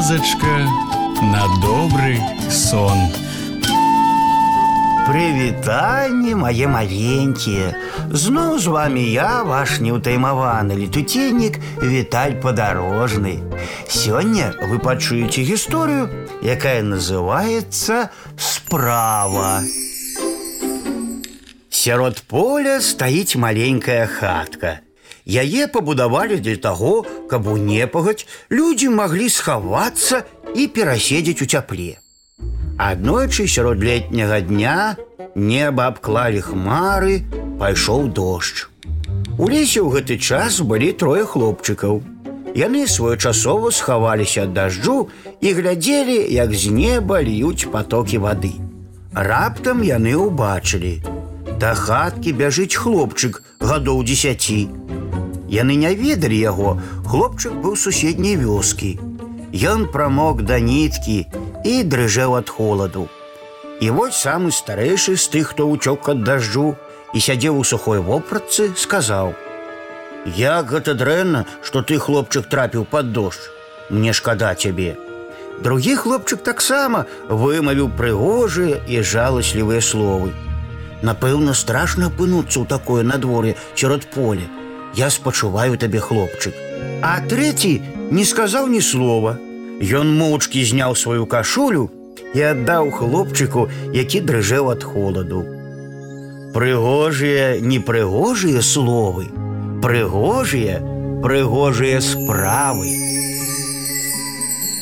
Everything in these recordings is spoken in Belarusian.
казачка на добры сон. Прывітанне мае маленькія. Зноў з вами я, ваш неўтаймаваны летуценнік Віталь падарожны. Сёння вы пачуеце гісторыю, якая называецца справа. Сярод поля стаіць маленькая хатка. Яе пабудавалі для таго, каб у непагаць людзі маглі схавацца і пераседзець у цяпле. Аднойчы сярод летняга дня неба абклалі хмары, пайшоў дождж. У лесе ў гэты час былі трое хлопчыкаў. Яны своечасова схаваліся ад дажджу і глядзелі, як з неба льюць потокі вады. Раптам яны ўбачылі. Да хаткі бяжыць хлопчык гадоў дзесяці. Яны не ведалі яго, хлопчык быў суседняй вёскі. Ён прамок да ніткі і дрыжэў ад холаду. І вось самы старэйшы з тых, хто ўцёк ад дажджу і сядзеў у сухой вопратцы, сказаў: « Як гэта дрэнна, што ты хлопчык трапіў пад дождж. Мне шкада цябе. Другі хлопчык таксама вымавіў прыгожыя і жаласлівыя словы. Напэўна, страшна апынуцца ў такое надвор'е сярод поля. Я спачуваю табе хлопчык. А трэці не сказаў ні слова. Ён моўчкі зняў сваю кашулю і аддаў хлопчыку, які дрыжэў ад холаду. Прыгожыя, непрыгожыя словы, прыгожыя, прыгожыя справы.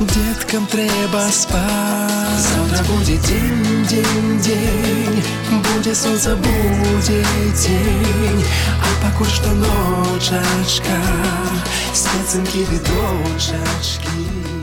Деткам трэба спаць. Завтра будзе дзень, дзень, дзень, будзе сонца, будзе дзень, А пакуль што ночачка, спецынкі відочачкі.